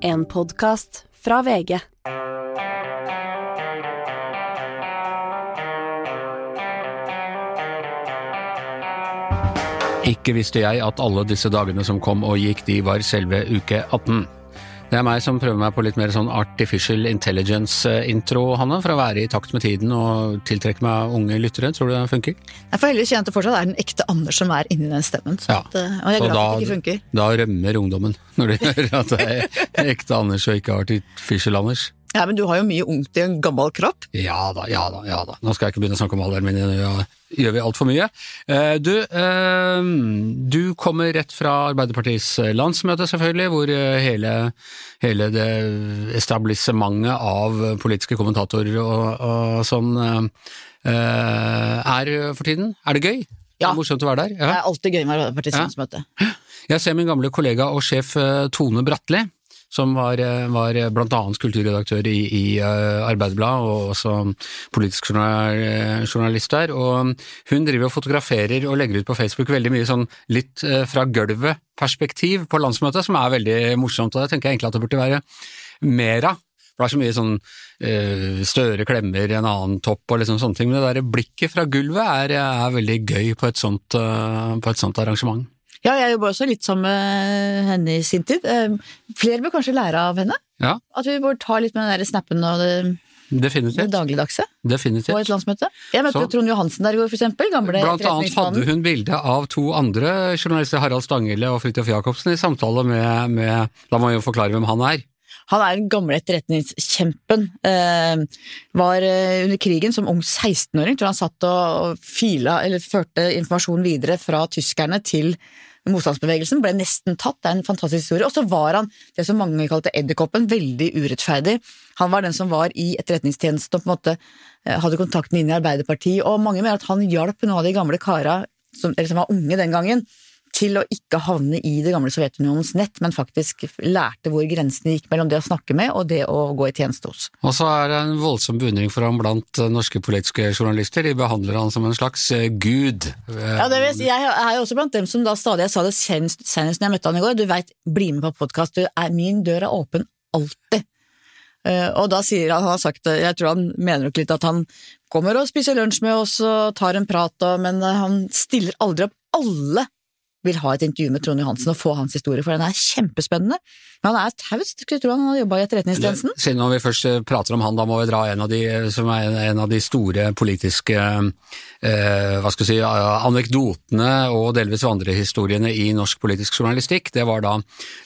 En podkast fra VG. Ikke visste jeg at alle disse dagene som kom og gikk, de var selve uke 18. Det er meg som prøver meg på litt mer sånn artificial intelligence-intro, Hanne, for å være i takt med tiden og tiltrekke meg unge lyttere. Tror du det funker? Jeg får heldigvis kjenne at det fortsatt er den ekte Anders som er inni den stemmen. Så Ja. at, eh, og jeg er glad da- at det ikke funker. Da rømmer ungdommen, når de hører at det er ekte Anders og ikke artificial Anders. Ja, Men du har jo mye ungt i en gammel kropp. Ja da, ja da, ja da. Nå skal jeg ikke begynne å snakke om alderen min, nå gjør vi altfor mye. Eh, Du, eh, du kommer rett fra Arbeiderpartiets landsmøte, selvfølgelig, hvor eh, hele, hele det establissementet av politiske kommentatorer og, og sånn eh, er for tiden. Er det gøy? Ja. Det er morsomt å være der? Det er alltid gøy med Arbeiderpartiets Ja. landsmøte. Jeg ser min gamle kollega og sjef eh, Tone Bratli, som var, eh, var annet kulturredaktør i, i eh, Arbeiderbladet, og også politisk eh, journalist der. Og hun driver og fotograferer og legger ut på Facebook veldig mye sånn litt fra gulvet-perspektiv på landsmøtet, som er veldig morsomt. Og det tenker jeg egentlig at det burde være mer av. Det er så mye sånn eh, Støre klemmer en annen topp og liksom sånne ting, men det der blikket fra gulvet er, er veldig gøy på et sånt, på et sånt arrangement. Ja, jeg jobba også litt sammen med henne i sin tid. Eh, Flere bør kanskje lære av henne. Ja, At vi bør ta litt med den der snappen og det, det dagligdagse definitivt. på et landsmøte. Jeg møtte Så- Trond Johansen der i går, for eksempel. Gamle Blant annet hadde hun bilde av to andre journalister, Harald Stanghelle og Fridtjof Jacobsen, i samtale med, med La meg jo forklare hvem han er. Han er den gamle etterretningskjempen. Eh, var under krigen som ung 16-åring, tror han satt og, og fila, eller førte informasjon videre fra tyskerne til motstandsbevegelsen. Ble nesten tatt, det er en fantastisk historie. Og så var han det som mange kalte edderkoppen, veldig urettferdig. Han var den som var i etterretningstjenesten og på en måte eh, hadde kontakten inn i Arbeiderpartiet, og mange mener at han hjalp noen av de gamle kara, som, eller som var unge den gangen, til å ikke havne i det gamle Sovjetunionens nett, men faktisk lærte hvor grensene gikk mellom det å snakke med og det å gå i tjeneste hos. Og så er det en voldsom beundring for ham blant eh, norske politiske journalister. De behandler han som en slags eh, gud. Ja, det si- jeg er jo også blant dem som da stadig Jeg sa det senest, senest når jeg møtte han i går. Du veit, bli med på podkast. Min dør er åpen alltid. Eh, og da sier han, han har sagt det, jeg tror han mener nok litt at han kommer og spiser lunsj med oss og tar en prat, men han stiller aldri opp. Alle vil ha et intervju med Trond Johansen og få hans historie, for den er kjempespennende. Men han er taus, skulle tro han hadde jobba i Etterretningstjenesten. Siden vi først eh, prater om han, da må vi dra en av de eh, som er en, av de store politiske eh, hva skal vi si, eh, anekdotene og delvis vandrehistoriene i norsk politisk journalistikk. Det var da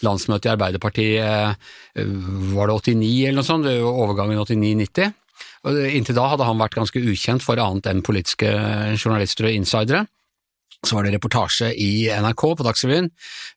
landsmøtet i Arbeiderpartiet, var det 89 eller noe sånt, det var overgangen 89-90. Inntil da hadde han vært ganske ukjent for annet enn politiske journalister og insidere. Så var det reportasje i NRK på Dagsrevyen.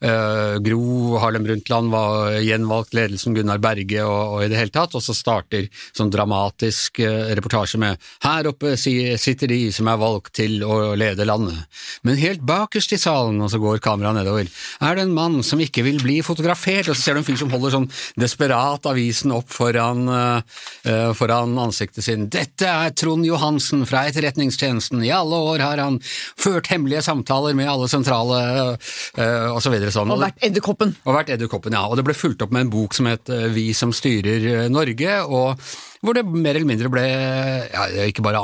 Uh, Gro Harlem Brundtland var gjenvalgt, ledelsen Gunnar Berge og, og i det hele tatt, og så starter sånn dramatisk uh, reportasje med Her oppe si- sitter de som er valgt til å lede landet, men helt bakerst i salen, og så går kameraet nedover, er det en mann som ikke vil bli fotografert, og så ser du en fyr som holder sånn desperat avisen opp foran, uh, foran ansiktet sin. Dette er Trond Johansen fra Etterretningstjenesten, i alle år har han ført hemmelige samtaler med alle sentrale øh, og så videre sånn. Og vært edderkoppen. Og vært edderkoppen, ja. Og det ble fulgt opp med en bok som het øh, Vi som styrer øh, Norge, og hvor det mer eller mindre ble ja, ikke bare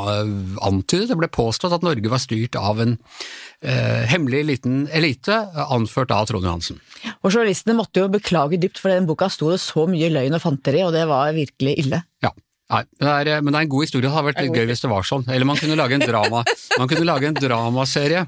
antydet, det ble påstått at Norge var styrt av en eh, hemmelig liten elite, anført av Trond Johansen. Og journalistene måtte jo beklage dypt, for den boka sto det så mye løgn og fanteri, og det var virkelig ille. Ja. Nei, men det, er, men det er en god historie. Det hadde vært litt gøy hvis det var sånn. Eller man kunne lage en drama. Man kunne lage en dramaserie.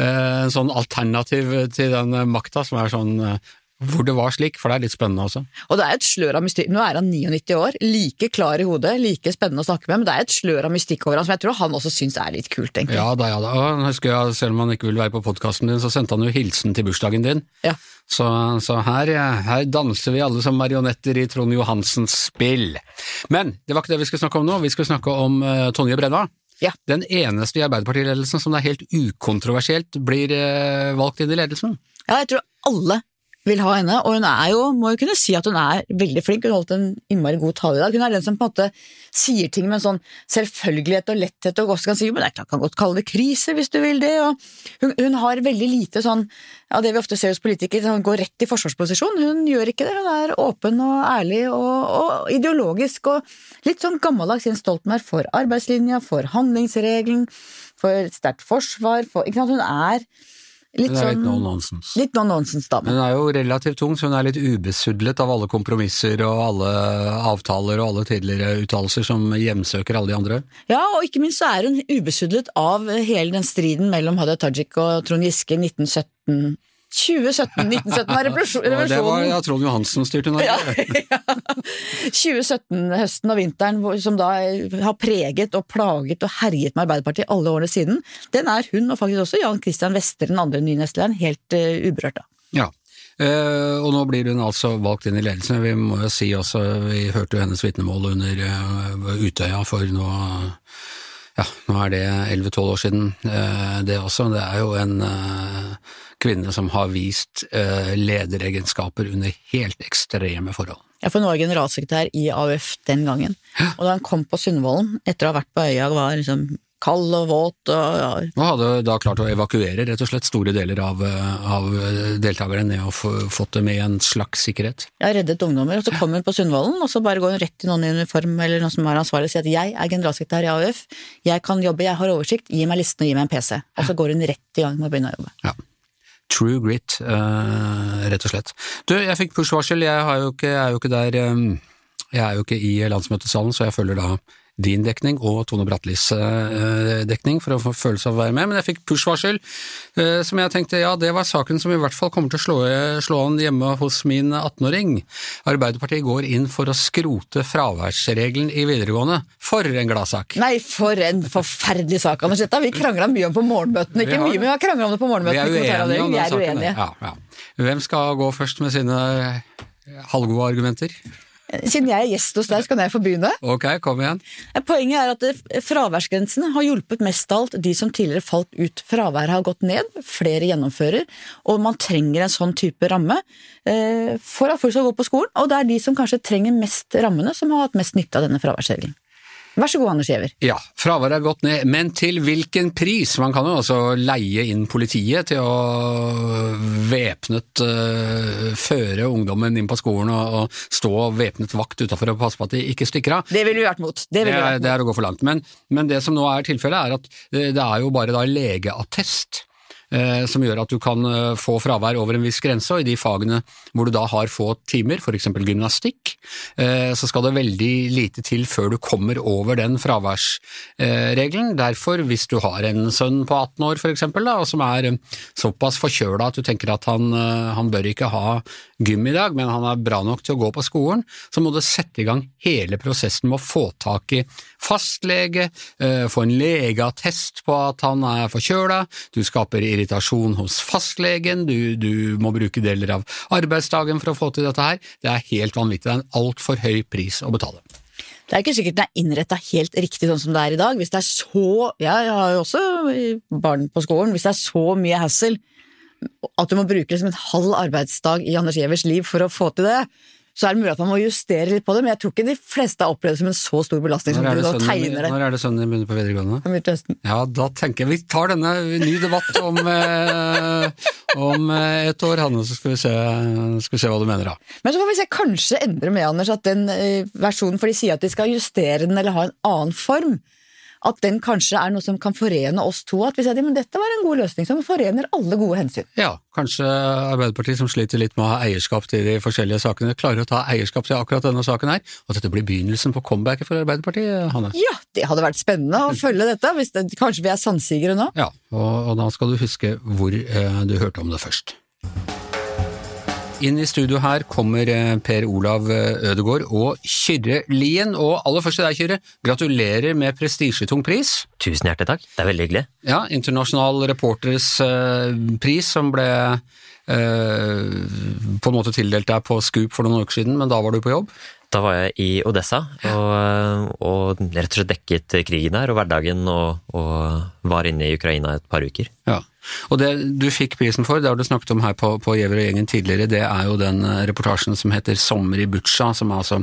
Eh, En sånn alternativ til den eh, makta som er sånn eh, hvor det var slik, for det er litt spennende også. Og det er et slør av mystikk. Nå er han 99 år, like klar i hodet, like spennende å snakke med, men det er et slør av mystikk over ham som jeg tror han også syns er litt kult, egentlig. Ja da, ja da. Og husker jeg, selv om han ikke ville være på podkasten din, så sendte han jo hilsen til bursdagen din. Ja. Så, så her, her danser vi alle som marionetter i Trond Johansens spill. Men det var ikke det vi skulle snakke om nå, vi skulle snakke om uh, Tonje Brenna. Ja. Den eneste i Arbeiderpartiledelsen som det er helt ukontroversielt blir eh, valgt inn i ledelsen. Ja, jeg tror alle vil ha henne, og hun er jo, må jo kunne si at hun er veldig flink. Hun holdt en innmari god tale i dag. Hun er den som på en måte sier ting med en sånn selvfølgelighet og letthet, og også kan si jo, men jeg kan godt kalle det krise hvis du vil det. Hun, hun har veldig lite sånn, ja det vi ofte ser hos politikere, sånn går rett i forsvarsposisjon. Hun gjør ikke det. Hun er åpen og ærlig og, og ideologisk og litt sånn gammeldags Jens Stoltenberg for arbeidslinja, for handlingsregelen, for sterkt forsvar, for, ikke sant? Hun er Litt Hun er sånn litt no nonsense. Litt no nonsense-dame. Hun er jo relativt tung, så hun er litt ubesudlet av alle kompromisser og alle avtaler og alle tidligere uttalelser som hjemsøker alle de andre. Ja, og ikke minst så er hun ubesudlet av hele den striden mellom Hadia Tajik og Trond Giske i 1917. 2017, 1917 var revolusjonen. Det var ja, Trond Johansen styrte Norge. Ja, ja. 2017-høsten og vinteren, som da har preget og plaget og herjet med Arbeiderpartiet alle årene siden, den er hun, og faktisk også Jan Christian Wester, den andre nye nestlederen, helt uh, uberørt av. Ja. Uh, og nå blir hun altså valgt inn i ledelsen. Vi må jo si også, vi hørte jo hennes vitnemål under uh, Utøya for nå ja, nå er det 11-12 år siden, eh, det også. Det er jo en eh, kvinne som har vist eh, lederegenskaper under helt ekstreme forhold. Ja, for hun var generalsekretær i AUF den gangen, og da han kom på Sundvolden, etter å ha vært på øya, var liksom kald og våt og ja, Og hadde da klart å evakuere rett og slett store deler av, eh, av deltakerne ned og få, fått det med i en slags sikkerhet. Jeg har reddet ungdommer, og så kommer hun på Sundvolden, og så bare går hun rett til noen i uniform eller noen som er ansvarlig og sier at jeg er generalsekretær i AUF, jeg kan jobbe, jeg har oversikt, gi meg listen og gi meg en PC. Og så går hun rett i gang med å begynne å jobbe. Ja. True grit, uh, rett og slett. Du, jeg fikk push-varsel, jeg, jeg er jo ikke der um, Jeg er jo ikke i landsmøtesalen, så jeg følger da din dekning og Tone Bratlis eh, dekning for å få følelse av å være med, men jeg fikk push-varsel eh, som jeg tenkte ja, det var saken som i hvert fall kommer til å slå, slå an hjemme hos min 18-åring. Arbeiderpartiet går inn for å skrote fraværsregelen i videregående. For en gladsak! Nei, for en forferdelig sak, Anders. Dette har vi krangla mye om på morgenmøtene. Ikke har mye, men vi har krangla om det på Vi er uenige om den saken. Ja, ja. Hvem skal gå først med sine halvgode argumenter? Siden jeg er gjest hos deg, så kan jeg få begynne. Ok, kom igjen. Poenget er at det- fraværsgrensen har hjulpet mest av alt de som tidligere falt ut. Fraværet har gått ned, flere gjennomfører, og man trenger en sånn type ramme eh, for at folk skal gå på skolen. Og det er de som kanskje trenger mest rammene, som har hatt mest nytte av denne fraværsregelen. Vær så god, Anders Giæver. Ja, fraværet er gått ned, men til hvilken pris? Man kan jo også leie inn politiet til å væpnet uh, føre ungdommen inn på skolen og, og stå væpnet vakt utafor og passe på at de ikke stikker av. Det ville vi vært mot. Det Det er, det er å gå for langt. Men, men det som nå er tilfellet, er at det, det er jo bare da legeattest eh, som gjør at du kan eh, få fravær over en viss grense, og i de fagene hvor du da har få timer, f.eks. gymnastikk, eh, så skal det veldig lite til før du kommer over den fraværsregelen. Derfor, hvis du har en sønn på 18 år f.eks., som er eh, såpass forkjøla at du tenker at han, eh, han bør ikke ha gym i dag, men han er bra nok til å gå på skolen, så må du sette i gang hele prosessen med å få tak i fastlege, eh, få en legeattest på at han er forkjøla, du skaper irritasjon hos fastlegen, du, du må bruke deler av arbeidsdagen for å få til dette her. Det er helt vanvittig, det er en altfor høy pris å betale. Det er ikke sikkert den er innretta helt riktig sånn som det er i dag. Hvis det er så Jeg har jo også barn på skolen. Hvis det er så mye hassle at du må bruke liksom en halv arbeidsdag i Anders Gjevers liv for å få til det, så er det mulig at man må justere litt på det, men jeg tror ikke de fleste har opplevd det som en så stor belastning som du nå tegner det. når er det sønnen din begynner på videregående? Ja, da tenker jeg vi tar denne ny debatt om, eh, om eh, et år, Hanne, så skal vi, se, skal vi se hva du mener da. Men så får vi se, kanskje endre med, Anders, at den eh, versjonen, for de sier at de skal justere den eller ha en annen form, at den kanskje er noe som kan forene oss to. At vi sier at men dette var en god løsning som forener alle gode hensyn. Ja, kanskje Arbeiderpartiet som sliter litt med å ha eierskap til de forskjellige sakene, klarer å ta eierskap til akkurat denne saken her, og at dette blir begynnelsen på comebacket for Arbeiderpartiet, Hanne. Ja, det hadde vært spennende å følge dette. Hvis det, kanskje vi er sannsigere nå. Ja, og, og da skal du huske hvor eh, du hørte om det først. Inn i studio her kommer eh, Per Olav eh, Ødegård og Kyrre Lien. Og aller først til deg, Kyrre. Gratulerer med prestisjetung pris. Tusen hjertelig takk, det er veldig hyggelig. Ja, Internasjonal Reporters eh, pris som ble på en måte tildelt deg på Scoop for noen uker siden, men da var du på jobb? Da var jeg i Odessa og, og rett og slett dekket krigen der og hverdagen, og, og var inne i Ukraina et par uker. Ja, og Det du fikk prisen for, det har du snakket om her på, på Gjever og gjengen tidligere, det er jo den eh, reportasjen som heter 'Sommer i Butsja', som er altså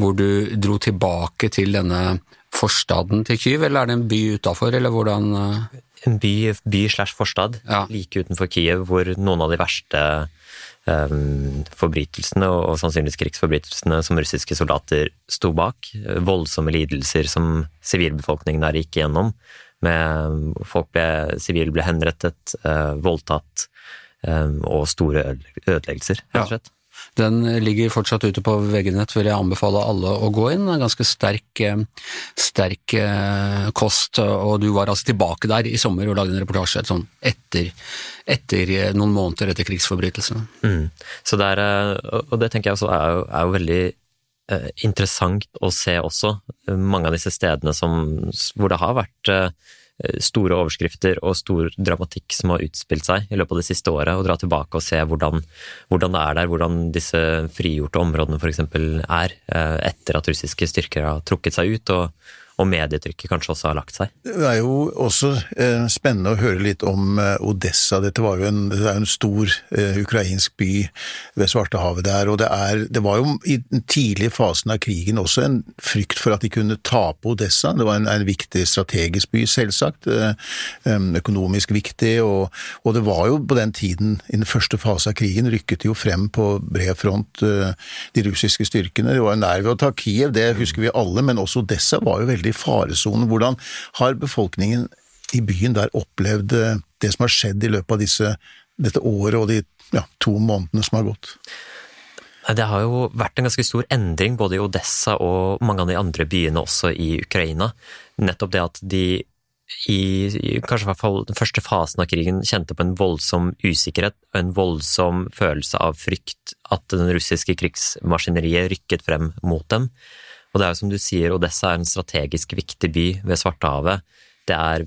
hvor du dro tilbake til denne forstaden til Kyiv, eller er det en by utafor, eller hvordan eh? En by, by slash forstad ja. like utenfor Kiev, hvor noen av de verste forbrytelsene, og, og sannsynligvis krigsforbrytelsene, som russiske soldater sto bak. Voldsomme lidelser som sivilbefolkningen der gikk gjennom. Med folk ble, sivile ble henrettet, uh, voldtatt um, og store ødeleggelser, rett og slett. Ja. Den ligger fortsatt ute på VG-nett, vil jeg anbefale alle å gå inn. En ganske sterk, eh, sterk eh, kost, og du var altså tilbake der i sommer og lagde en reportasje sånn etter, etter, eh, noen måneder etter krigsforbrytelsene. Mm. Så det er, og det tenker jeg også er jo, er jo veldig interessant å se også. Mange av disse stedene som, hvor det har vært store overskrifter og stor dramatikk som har utspilt seg i løpet av det siste året, og dra tilbake og se hvordan, hvordan det er der, hvordan disse frigjorte områdene f.eks. er, eh, etter at russiske styrker har trukket seg ut, og, og medietrykket kanskje også har lagt seg. Det er jo også eh, spennende å høre litt om eh, Odessa. Dette var jo en, det er en stor eh, ukrainsk by ved Svartehavet der. Og det, er, det var jo i den tidlige fasen av krigen også en frykt for at de kunne tape Odessa. Det var en, en viktig strategisk by, selvsagt. Eh, økonomisk viktig. Og, og, det var jo på den tiden, i den første fase av krigen, rykket de jo frem på bred front eh, de russiske styrkene. De var nær ved å ta Kiev, det husker vi alle, men også Odessa var jo veldig i faresonen. Hvordan har befolkningen i byen der opplevd eh, det som har skjedd i løpet av disse, dette året og de ja, to månedene som har gått? Det har jo vært en ganske stor endring både i Odessa og mange av de andre byene også i Ukraina. Nettopp det at de i kanskje i hvert fall den første fasen av krigen kjente på en voldsom usikkerhet og en voldsom følelse av frykt at den russiske krigsmaskineriet rykket frem mot dem. Og det er jo som du sier, Odessa er en strategisk viktig by ved Svartehavet. Det er,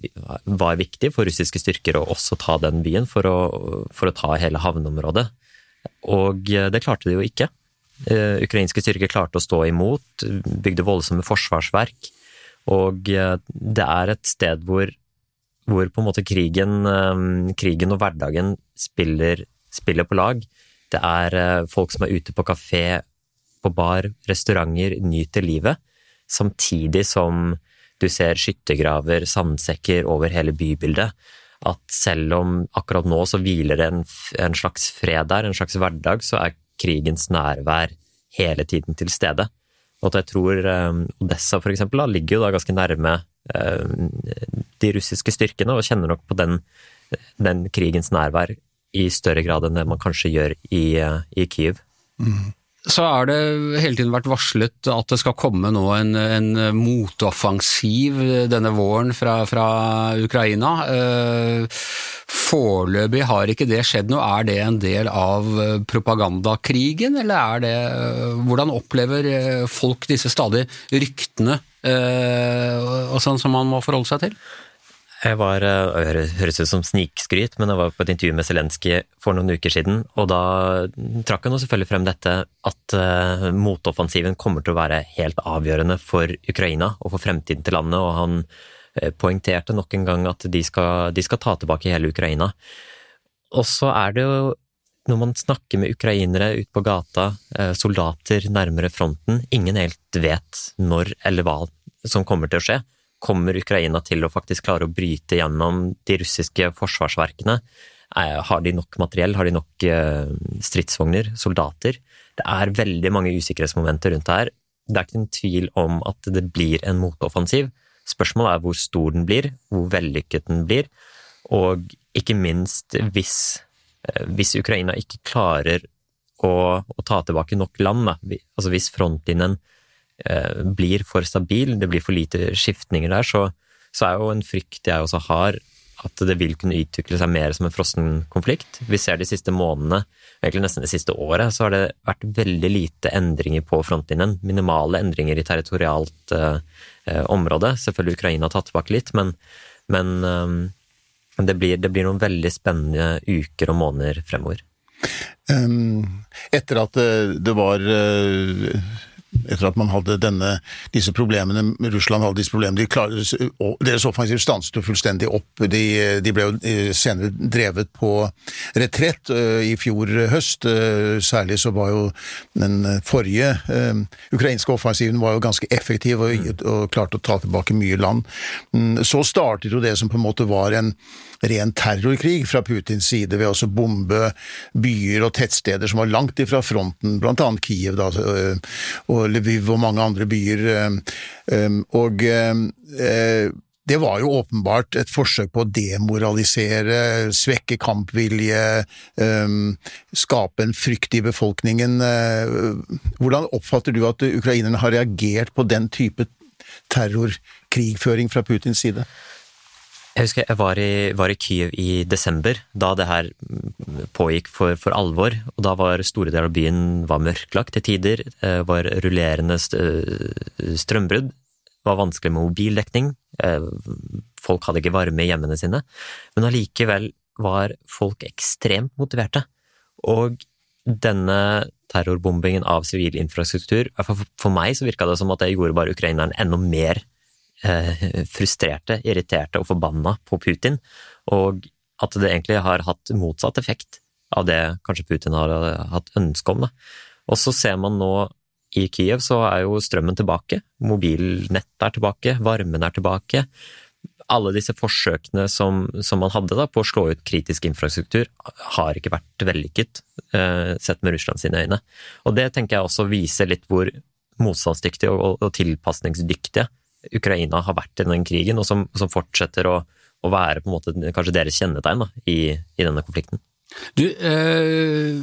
var viktig for russiske styrker å også ta den byen for å, for å ta hele havneområdet. Og eh, det klarte de jo ikke. Uh, ukrainske styrker klarte å stå imot, bygde voldsomme forsvarsverk. Og uh, det er et sted hvor, hvor på en måte krigen, krigen og hverdagen spiller, spiller, på lag. Det er folk som er ute på kafé på bar, restauranter, nyter livet, samtidig som du ser skyttergraver, sandsekker over hele bybildet. At selv om akkurat nå så hviler det en, en slags fred der, en slags hverdag, så er krigens nærvær hele tiden til stede. Og at jeg tror um, Odessa for eksempel da, ligger jo da ganske nærme um, de russiske styrkene, og kjenner nok på den, den, krigens nærvær i større grad enn det man kanskje gjør i, uh, i Kyiv. Mm så er det hele tiden vært varslet at det skal komme nå en, en motoffensiv denne våren fra, fra Ukraina. Eh, foreløpig har ikke det skjedd noe. Er det en del av propagandakrigen, eller er det Hvordan opplever folk disse stadig ryktene eh, og sånn som man må forholde seg til? Jeg var, eh, det høres ut som snikskryt, men jeg var på et intervju med Zelenskyj for noen uker siden, og da trakk han selvfølgelig frem dette at uh, motoffensiven kommer til å være helt avgjørende for Ukraina og for fremtiden til landet, og han uh, poengterte nok en gang at de skal, de skal ta tilbake hele Ukraina. Og så er det jo når man snakker med ukrainere ute på gata, soldater nærmere fronten, ingen helt vet når eller hva som kommer til å skje. Kommer Ukraina til å faktisk klare å bryte gjennom de russiske forsvarsverkene? Eh, har de nok materiell? Har de nok eh, stridsvogner? Soldater? Det er veldig mange usikkerhetsmomenter rundt det her. Det er ikke en tvil om at det blir en motoffensiv. Spørsmålet er hvor stor den blir, hvor vellykket den blir, og ikke minst hvis, eh, hvis Ukraina ikke klarer å, å ta tilbake nok land, altså hvis frontlinjen blir for stabil, det blir for lite skiftninger der, så, så er jo en frykt jeg også har, at det vil kunne utvikle seg mer som en frossen konflikt. Vi ser de siste månedene, egentlig nesten det siste året, så har det vært veldig lite endringer på frontlinjen. Minimale endringer i territorialt eh, eh område. Selvfølgelig Ukraina har tatt tilbake litt, men, men um, det, blir, det, blir, noen veldig spennende uker og måneder fremover. Um, etter at det var uh, etter at man hadde denne, disse problemene, Russland hadde disse problemene, de klarer, Deres offensiv stanset jo fullstendig opp. De, de, ble jo eh, senere drevet på retrett uh, i fjor høst. Uh, særlig så var jo den forrige ukrainske offensiven var jo ganske effektiv og, og klarte å ta tilbake mye land. Um, så startet jo det som på en måte var en ren terrorkrig fra Putins side ved å bombe byer og tettsteder som var langt ifra fronten, annet Kiev da, og Lviv og mange andre byer. Og det var jo åpenbart et forsøk på å demoralisere, svekke kampvilje, skape en frykt i befolkningen. Hvordan oppfatter du at ukrainerne har reagert på den type terrorkrigføring fra Putins side? Jeg husker jeg var i, var i, Kyiv i desember, da det her pågikk for, for, alvor. og Da var store deler av byen var mørklagt til tider. Var rullerende strømbrudd. Var vanskelig med mobildekning. Eh, folk hadde ikke varme i hjemmene sine. Men allikevel var folk ekstremt motiverte. Og denne terrorbombingen av sivil infrastruktur, for, meg så virka det som at det gjorde bare ukrainerne enda mer Eh, frustrerte, irriterte og forbanna på Putin, og at det egentlig har hatt motsatt effekt av det kanskje Putin har hatt ønske om. Og så ser man nå i Kiev så er jo strømmen tilbake, mobilnettet er tilbake, varmen er tilbake. Alle disse forsøkene som, som man hadde da, på å slå ut kritisk infrastruktur, har ikke vært vellykket, eh, sett med Russland sine øyne. Og det tenker jeg også viser litt hvor motstandsdyktige og, og tilpasningsdyktige Ukraina har vært i den krigen, og som, som fortsetter å, å, være på en måte kanskje deres kjennetegn da, i, i, denne konflikten. Du, eh,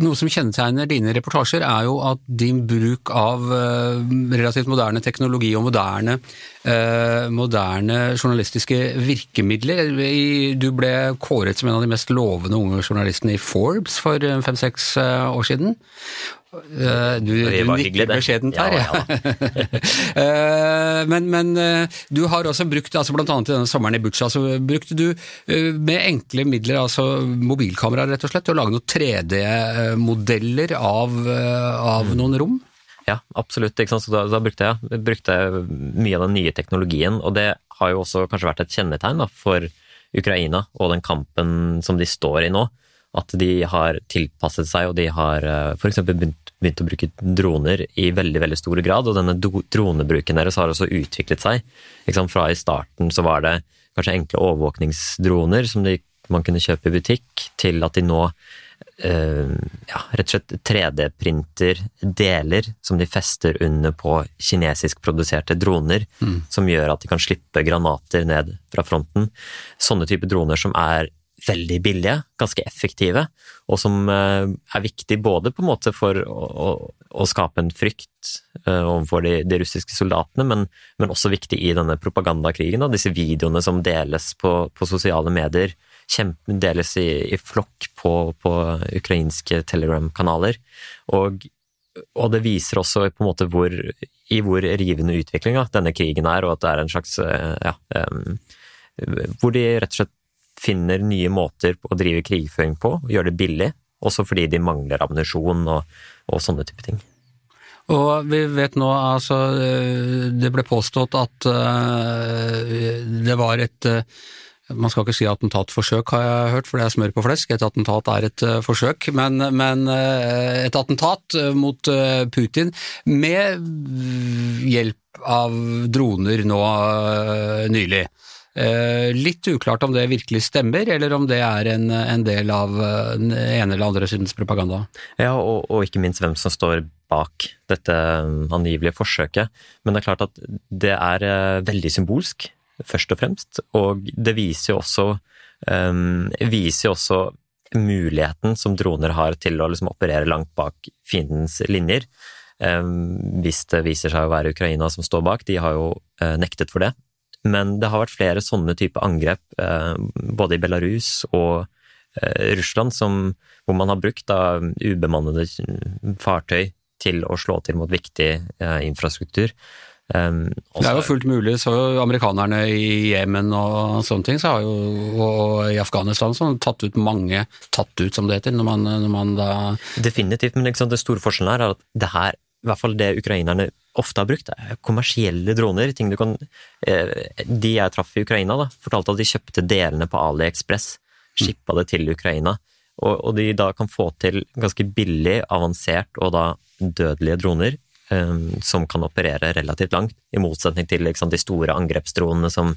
Noe som kjennetegner dine reportasjer, er jo at din bruk av eh, relativt moderne teknologi og moderne, eh, moderne journalistiske virkemidler Du ble kåret som en av de mest lovende unge journalistene i Forbes for eh, fem-seks eh, år siden. Eh, du, du nikker beskjedent her, ja. ja. Eh, men, men, eh, du har også brukt, altså annet i denne sommeren i Butsja, så brukte du med enkle midler, altså mobilkameraer rett og slett, til å lage noen 3D-modeller av, av, noen rom? Ja, absolutt. Så da, da brukte, jeg, brukte, mye av den nye teknologien, og det har jo også kanskje vært et kjennetegn da, for Ukraina og den kampen som de står i nå at de har tilpasset seg, og de har eh, f.eks. Begynt, begynt å bruke droner i veldig veldig stor grad. Og denne dronebruken deres har også utviklet seg. Fra i starten så var det kanskje enkle overvåkningsdroner som de, man kunne kjøpe i butikk, til at de nå Uh, ja, rett og slett 3D-printer deler som de fester under på kinesiskproduserte droner, mm. som gjør at de kan slippe granater ned fra fronten. Sånne typer droner som er veldig billige, ganske effektive, og som eh, er viktig både på en måte for å, å skape en frykt eh, overfor de, de russiske soldatene, men, men, også viktig i denne propagandakrigen. Da. Disse videoene som deles på, på sosiale medier, kjempe, deles i, i flokk på, på, ukrainske Telegram-kanaler. Og, og, det viser også på en måte hvor, i hvor rivende utviklinga denne krigen er, og at det er en slags eh, ja, um, hvor de rett og slett finner nye måter å drive krigføring på, og gjør det billig, også fordi de mangler ammunisjon og, og sånne type ting. Og vi vet nå, altså Det ble påstått at uh, det var et uh, man skal ikke si attentatforsøk, har jeg hørt, for det er smør på flesk. Et attentat er et forsøk, men, men et attentat mot Putin med hjelp av droner nå nylig. Eh, litt uklart om det virkelig stemmer, eller om det er en, en del av eh, den ene eller andre sidens propaganda. Ja, og, og, ikke minst hvem som står bak dette angivelige forsøket. Men det er klart at det er eh, veldig symbolsk, først og fremst. Og det viser jo også, um, viser også muligheten som droner har til å liksom operere langt bak fiendens linjer. Um, hvis det viser seg å være Ukraina som står bak. De har jo uh, nektet for det. Men det har vært flere sånne type angrep, eh, både i Belarus og eh, Russland, som, hvor man har brukt da, ubemannede fartøy til å slå til mot viktig eh, infrastruktur. Um, det er jo fullt mulig, så amerikanerne i Jemen og sånne ting, så har jo, og i Afghanistan så har tatt ut mange, tatt ut som det heter, når man, når man da Definitivt, men liksom, det store forskjellen her er at det her, i hvert fall det ukrainerne ofte har brukt, er kommersielle droner. ting du kan, eh, De jeg traff i Ukraina, da, fortalte at de kjøpte delene på AliExpress, shippa det til Ukraina, og, de da kan få til ganske billig, avansert og da dødelige droner Ehm, som kan operere relativt langt, i motsetning til liksom, de store angrepsdronene som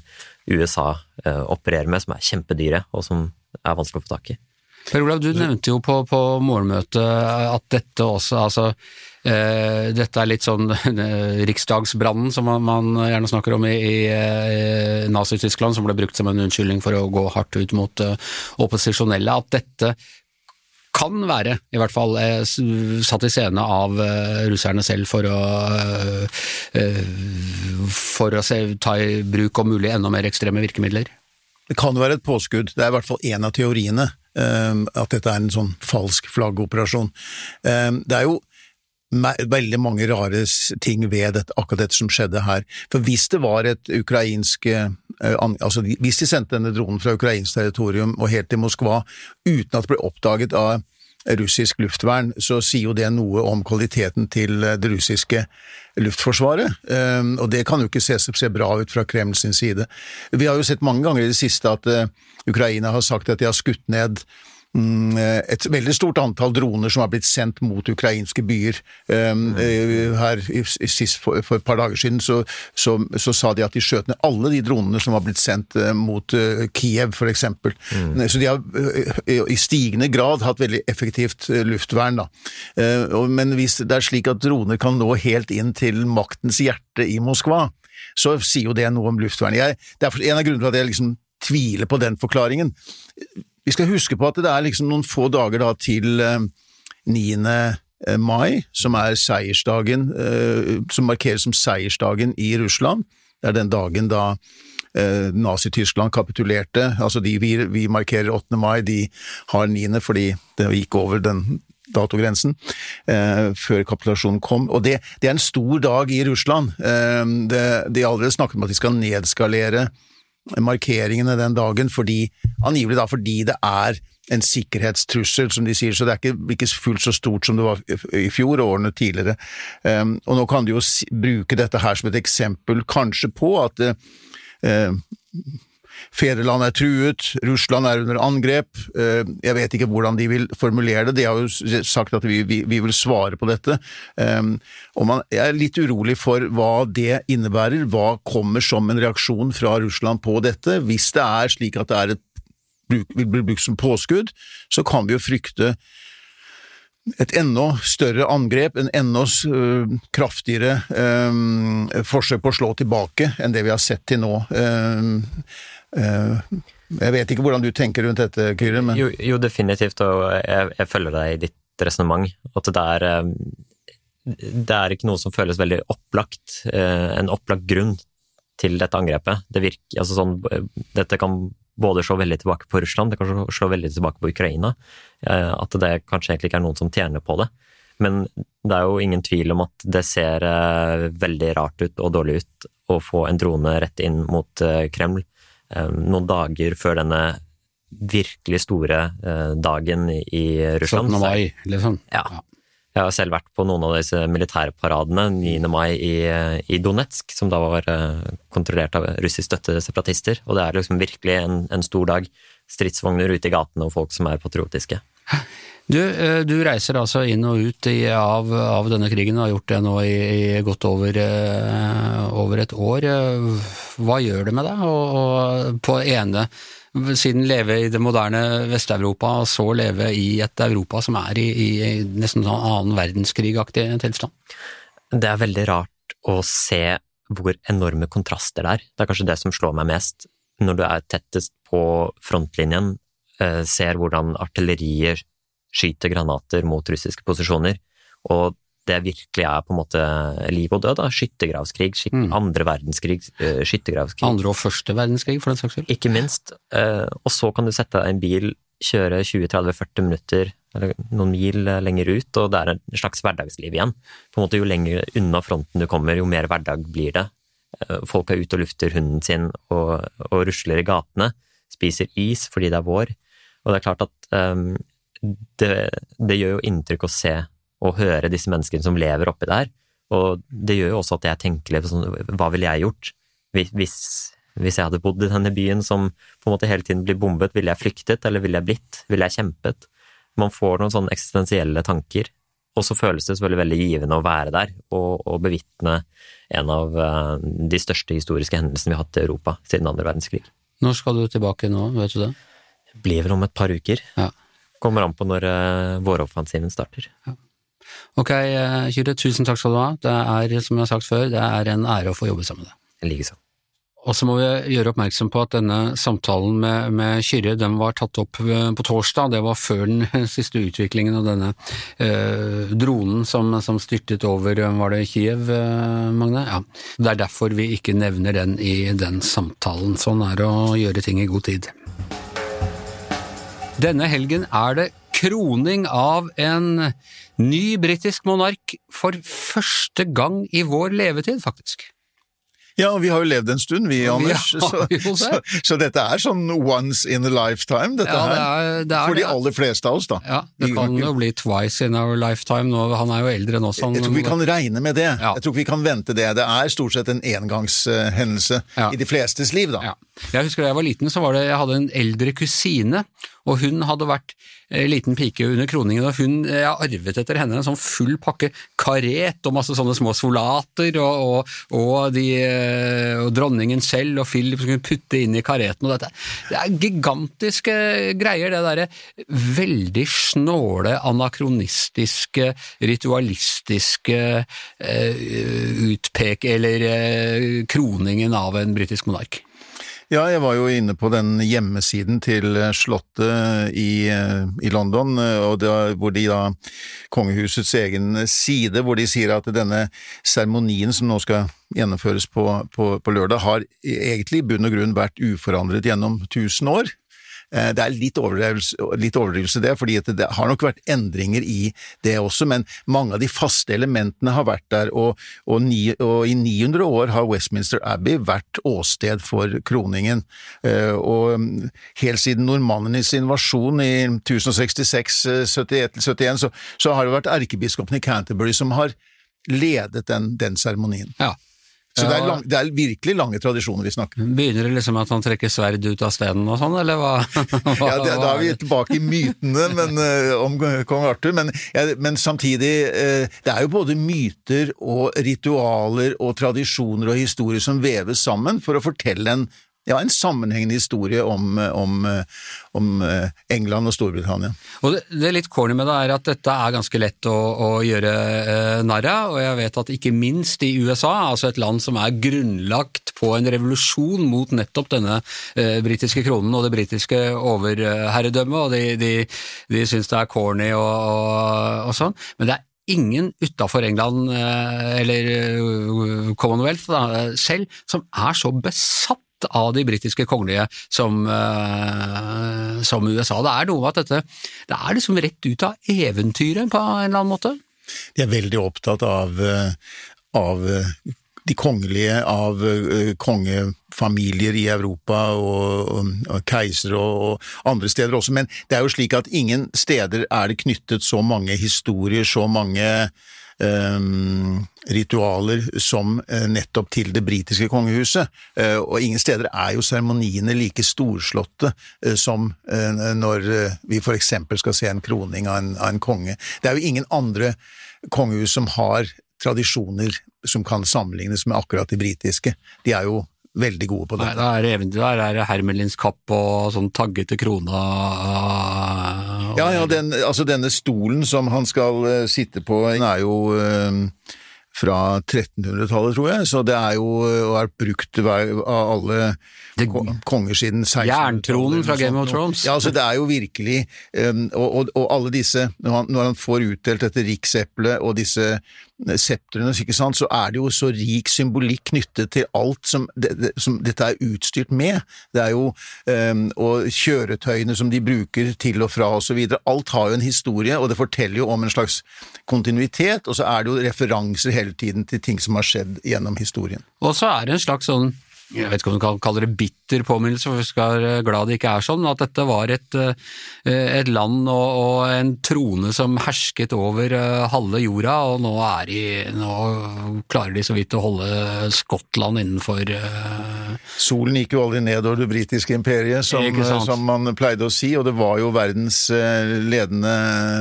USA uh, opererer med, som er kjempedyre og som er vanskelig å få tak i. Per Olav, du nevnte jo på, på morgenmøtet at dette også, altså eh, dette er litt sånn eh, riksdagsbrannen som man, man, gjerne snakker om i, i eh, Nazi-Tyskland, som ble brukt som en unnskyldning for å gå hardt ut mot eh, opposisjonelle. At dette kan være, i hvert fall, eh, satt i scene av eh, russerne selv for å, for å se, ta i bruk om mulig enda mer ekstreme virkemidler? Det kan være et påskudd, det er i hvert fall én av teoriene, at dette er en sånn falsk flaggoperasjon. Det er jo veldig mange rare ting ved dette, akkurat dette som skjedde her. For hvis det var et ukrainsk altså Hvis de sendte denne dronen fra ukrainsk territorium og helt til Moskva uten at det ble oppdaget av russisk luftvern, så sier jo det noe om kvaliteten til eh, det russiske luftforsvaret, ehm, og det kan jo ikke se, se bra ut fra Kreml sin side. Vi har jo sett mange ganger i det siste at eh, Ukraina har sagt at de har skutt ned et veldig stort antall droner som har blitt sendt mot ukrainske byer. Um, mm. Her sist for, for, et par dager siden så, så, så, sa de at de skjøt ned alle de dronene som har blitt sendt mot Kiev, f.eks. Mm. Så de har i stigende grad hatt veldig effektivt luftvern. Da. Men hvis det er slik at droner kan nå helt inn til maktens hjerte i Moskva, så sier jo det noe om luftvern. Jeg, det er en av grunnene til at jeg liksom tviler på den forklaringen. Vi skal huske på at det er liksom noen få dager da til 9. Eh, eh, mai, som er seiersdagen, eh, som markeres som seiersdagen i Russland. Det er den dagen da Nazi-Tyskland kapitulerte. Altså de vi, vi, markerer 8. mai, de har 9. fordi det gikk over den datogrensen eh, før kapitulasjonen kom. Og det, det, er en stor dag i Russland. Eh, det, de har allerede snakket om at de skal nedskalere markeringene den dagen, fordi, angivelig da fordi det er en sikkerhetstrussel, som de sier, så det er ikke, ikke fullt så stort som det var i fjor og årene tidligere. Um, og nå kan du jo bruke dette her som et eksempel kanskje på at uh, Fedreland er truet, Russland er under angrep. Eh, jeg vet ikke hvordan de vil formulere det, de har jo sagt at vi, vi, vi vil svare på dette. Ehm, og man er litt urolig for hva det innebærer, hva kommer som en reaksjon fra Russland på dette. Hvis det er slik at det er et, vil bli brukt som påskudd, så kan vi jo frykte et enda større angrep, en enda uh, kraftigere um, forsøk på å slå tilbake enn det vi har sett til nå. Uh, jeg vet ikke hvordan du tenker rundt dette, Kyrre? Men... Jo, jo, definitivt, og jeg, jeg følger deg i ditt resonnement. At det er, det er ikke noe som føles veldig opplagt, en opplagt grunn til dette angrepet. Det virker, altså sånn, dette kan både slå veldig tilbake på Russland, det kan slå veldig tilbake på Ukraina. Eh, at det kanskje egentlig ikke er noen som tjener på det. Men det er jo ingen tvil om at det ser eh, veldig rart ut og dårlig ut å få en drone rett inn mot eh, Kreml noen dager før denne virkelig store dagen i Russland. 17. mai, liksom. Ja. Jeg har selv vært på noen av disse militærparadene 9. mai i, i Donetsk, som da var eh, kontrollert av russisk støtte separatister. Og det er liksom virkelig en, en stor dag. Stridsvogner ute i gatene og folk som er patriotiske. Du, eh, du, reiser altså inn og ut i, av, av, denne krigen, og har gjort det nå i, i godt over, uh, over, et år. Hva gjør det med deg? Og, og på ene siden leve i det moderne Vest-Europa, og så leve i et Europa som er i, i nesten sånn annen verdenskrig-aktig tilstand? Det er veldig rart å se hvor enorme kontraster det er. Det er kanskje det som slår meg mest. Når du er tettest på frontlinjen, eh, ser hvordan artilleriet skyter granater mot russiske posisjoner, og det virkelig er på en måte liv og død. da, Skyttergravskrig, skyt, mm. andre verdenskrig, uh, skyttergravskrig. Andre og første verdenskrig, for den saks skyld. Ikke minst. Uh, og så kan du sette deg i en bil kjøre 20-30-40 minutter eller noen mil eh, lenger ut, og det er en slags hverdagsliv igjen. På en måte Jo lenger unna fronten du kommer, jo mer hverdag blir det. Eh, folk er ute og lufter hunden sin og, og rusler i gatene, spiser is fordi det er vår. Og det er klart at um, det, det, gjør jo inntrykk å se og høre disse menneskene som lever oppi der. Og det gjør jo også at jeg tenker litt sånn, hva ville jeg gjort hvis, hvis jeg hadde bodd i denne byen som på en måte hele tiden blir bombet? Ville jeg flyktet, eller ville jeg blitt? Ville jeg kjempet? Man får noen sånne eksistensielle tanker. Og så føles det selvfølgelig veldig givende å være der og, og bevitne en av uh, de største historiske hendelsene vi har hatt i Europa siden andre verdenskrig. Når skal du tilbake nå, vet du det? Blir vel om et par uker. Ja. Kommer an på når uh, våroffensiven starter. Ja. Ok, eh, Kyrre, tusen takk skal du ha. Det er, som jeg har sagt før, det er en ære å få jobbe sammen med deg. Likeså. Og så må vi gjøre oppmerksom på at denne samtalen med, med Kyrre den var tatt opp eh, på torsdag. Det var før den siste utviklingen av denne eh, dronen som, som, styrtet over Var det Kiev, eh, Magne? Ja. Det er derfor vi ikke nevner den i den samtalen. Sånn er det å gjøre ting i god tid. Denne helgen er det kroning av en ny britisk monark for første gang i vår levetid, faktisk. Ja, og vi har jo levd en stund vi, Anders. Ja, så, så, så, dette er sånn once in a lifetime, dette ja, her. Det er, det er, For de aller fleste av oss, da. Ja, det kan jo bli twice in our lifetime nå. Han er jo eldre enn oss. Jeg tror vi kan regne med det. Ja. Jeg tror vi kan vente det. Det er stort sett en engangshendelse i de flestes liv, da. Jeg husker da jeg var liten, så var det, jeg hadde en eldre kusine, og hun hadde vært eh, liten pike under kroningen, og hun, jeg arvet etter henne en sånn full pakke karet og masse sånne små solater, og, og, og, de, eh, og dronningen selv og Philip som kunne putte inn i kareten og dette. Det er gigantiske greier, det derre veldig snåle, anakronistiske, ritualistiske eh, utpek... eller eh, kroningen av en britisk monark. Ja, jeg var jo inne på den hjemmesiden til Slottet i, i London, da, hvor de da Kongehusets egen side, hvor de sier at denne seremonien som nå skal gjennomføres på, på, på lørdag, har egentlig i bunn og grunn vært uforandret gjennom tusen år. Eh, det er litt overdrivelse, litt overdrivelse det, fordi det har nok vært endringer i det også, men mange av de faste elementene har vært der, og, og, ni, og i 900 år har Westminster Abbey vært åsted for kroningen. Eh, og mm, helt siden nordmannenes invasjon i 1066-71, så, så har det vært erkebiskopen i Canterbury som har ledet den seremonien. Ja. Så det er, lang, det er, virkelig lange tradisjoner vi snakker om. Begynner det liksom at han trekker sverd ut av stenen og sånn, eller hva? hva ja, det, Da er vi tilbake i mytene men, uh, om kong Arthur, men, ja, men samtidig uh, Det er jo både myter og ritualer og tradisjoner og historier som veves sammen for å fortelle en ja, en sammenhengende historie om, om, om, England og Storbritannia. Og det, det litt corny med det er at dette er ganske lett å, å gjøre eh, narr av, og jeg vet at ikke minst i USA, altså et land som er grunnlagt på en revolusjon mot nettopp denne eh, britiske kronen og det britiske overherredømmet, og de, de, de syns det er corny og, og, og sånn, men det er ingen utafor England eh, eller eh, Commonwealth da, selv som er så besatt av de britiske kongelige som, uh, som, USA. Det er noe med at dette det er liksom rett ut av eventyret på en eller annen måte. De er veldig opptatt av, eh, av eh, de kongelige, av kongefamilier i Europa og, og, og keisere og, og, andre steder også, men det er jo slik at ingen steder er det knyttet så mange historier, så mange ritualer som uh, nettopp til det britiske kongehuset, uh, og ingen steder er jo seremoniene like storslåtte som når vi for eksempel skal se en kroning av en, av en, konge. Det er jo ingen andre kongehus som har tradisjoner som kan sammenlignes med akkurat de britiske. De er jo veldig gode på det. Nei, da er der er det Hermelins kapp og sånn taggete krone og... Ja, ja, den, altså denne stolen som han skal uh, sitte på, den er jo uh, fra 1300-tallet, tror jeg, så det er jo vært er brukt av alle Det- konger siden 1600-tallet. Jerntronen fra Game of. Thrones. Ja, altså det er jo virkelig um, og, og, og alle disse, når han, når han får utdelt dette rikseplet og disse septrene, ikke sant, så er det jo så rik symbolikk knyttet til alt som, det, det, som dette er utstyrt med. Det er jo um, Og kjøretøyene som de bruker til og fra videre. Alt har jo en historie, og det forteller jo om en slags kontinuitet, og så er det jo referanser hele tiden til ting som har skjedd gjennom historien. Og så er det en slags sånn jeg vet ikke om du kan kalle det bitter påminnelse, for vi skal være glad det ikke er sånn, at dette var et, eh, et land og, og en trone som hersket over eh, halve jorda, og nå, er de, nå klarer de så vidt å holde Skottland innenfor uh... Solen gikk jo aldri ned over det britiske imperiet, som, som man pleide å si, og det var jo verdens ledende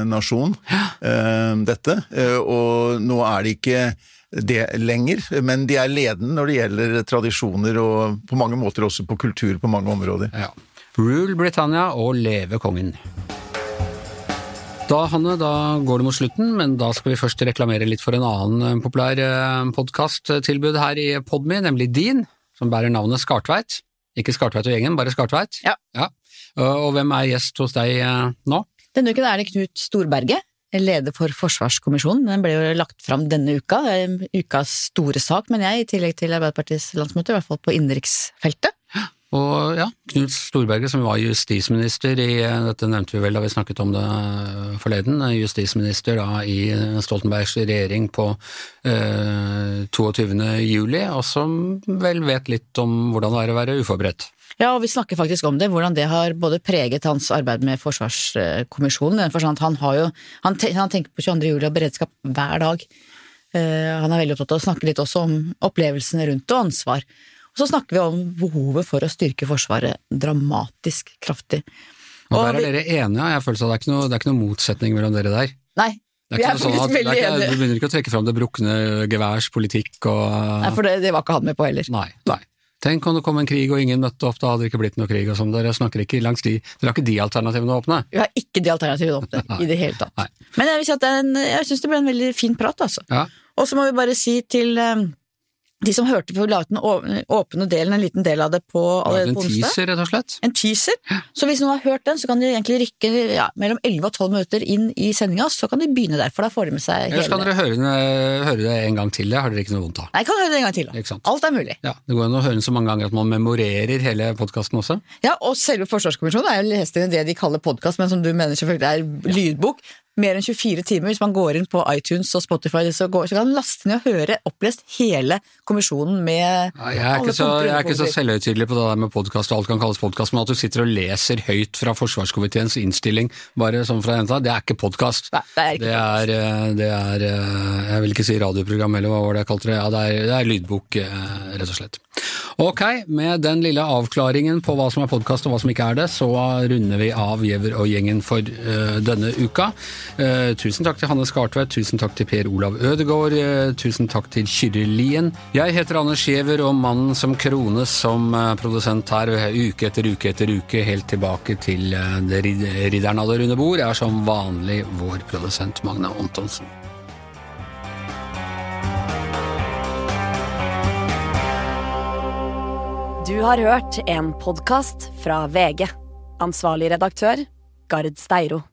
nasjon, eh, dette. Og nå er det ikke det lenger, men de er ledende når det gjelder tradisjoner og på mange måter også på kultur på mange områder. ja. Rule Britannia og leve kongen. Da, Hanne, da går det mot slutten, men da skal vi først reklamere litt for en annen eh, populær podkasttilbud her i Podme, nemlig din, som bærer navnet Skartveit. Ikke Skartveit og gjengen, bare Skartveit. Ja. Og hvem er gjest hos deg eh, nå? Denne uken er det Knut Storberget, leder for Forsvarskommisjonen. Den ble jo lagt fram denne uka. Det er ukas store sak, men jeg, i tillegg til Arbeiderpartiets landsmøte, i hvert fall på innenriksfeltet. Og ja, Knut Storberget, som var justisminister i Dette nevnte vi vel da vi snakket om det forleden. Justisminister da i Stoltenbergs regjering på eh, 22. juli, og som vel vet litt om hvordan det er å være uforberedt. Ja, og vi snakker faktisk om det, hvordan det har både preget hans arbeid med Forsvarskommisjonen, for sånn han har jo Han, te, han tenker på 22. juli og beredskap hver dag. Eh, han er veldig opptatt av å snakke litt også om opplevelsene rundt og ansvar. Og så snakker vi om behovet for å styrke Forsvaret dramatisk kraftig. Og, Og der er dere enige, jeg føler det er noe, det er ikke noe motsetning mellom dere der. Nei, Det vi er faktisk sånn faktisk at, veldig enige. Du begynner ikke å trekke fram det brukne geværs politikk og Nei, for det, det var ikke han med på heller. Nei. nei. Tenk om det kom en krig og ingen møtte opp, da hadde det ikke blitt noe krig og sånn. Dere snakker ikke langs de Dere har ikke de alternativene å åpne? Vi har ikke de alternativene å åpne i det hele tatt. Nei. Men jeg, vil si at det en- jeg syns det ble en veldig fin prat, altså. Ja. Og så må vi bare si til eh, de som hørte på, la ut den åpne delen, en liten del av det på allerede En på onsdag. teaser, rett og slett? En teaser. Så hvis noen har hørt den, så kan de egentlig rykke ja, mellom 11 og 12 minutter inn i sendinga, så kan de begynne der, for da får de med seg Eller skal kan dere høre, den- høre det en gang til? Det har dere ikke noe vondt av? Nei, jeg kan høre det en gang til. da. Alt er mulig. Ja, Det går an å høre den så mange ganger at man memorerer hele podkasten også. Ja, og selve Forsvarskommisjonen er jo lest inn i det de kaller podkast, men som du mener selvfølgelig er lydbok. Mer enn 24 timer. Hvis man går inn på iTunes og Spotify, så, går, så kan man laste ned og høre opplest hele kommisjonen med Ja, Jeg er, så, jeg er ikke så selvhøytidelig på det der med podkast og alt kan kalles podkast, men at du sitter og leser høyt fra forsvarskomiteens innstilling bare sånn fra jenta, det er ikke podkast. Det ikke Det er, eh, det er eh, Jeg vil ikke si radioprogram, eller hva var det jeg kalte det. Ja, det er, det er lydbok, eh, rett og slett. Ok, med den lille avklaringen på hva som er podkast og hva som ikke er det, så runder vi av Giæver og gjengen for uh, denne uka. Eh, tusen takk til Hanne Skartveit, tusen takk til Per Olav Ødegaard, eh, tusen takk til Kyrre Lien. Jeg heter Anders Giæver, og mannen som krones som eh, produsent her uke etter uke etter uke, helt tilbake til ridderen av det runde bord, er som vanlig vår produsent Magne Antonsen. Du har hørt en podkast fra VG. Ansvarlig redaktør, Gard Steiro.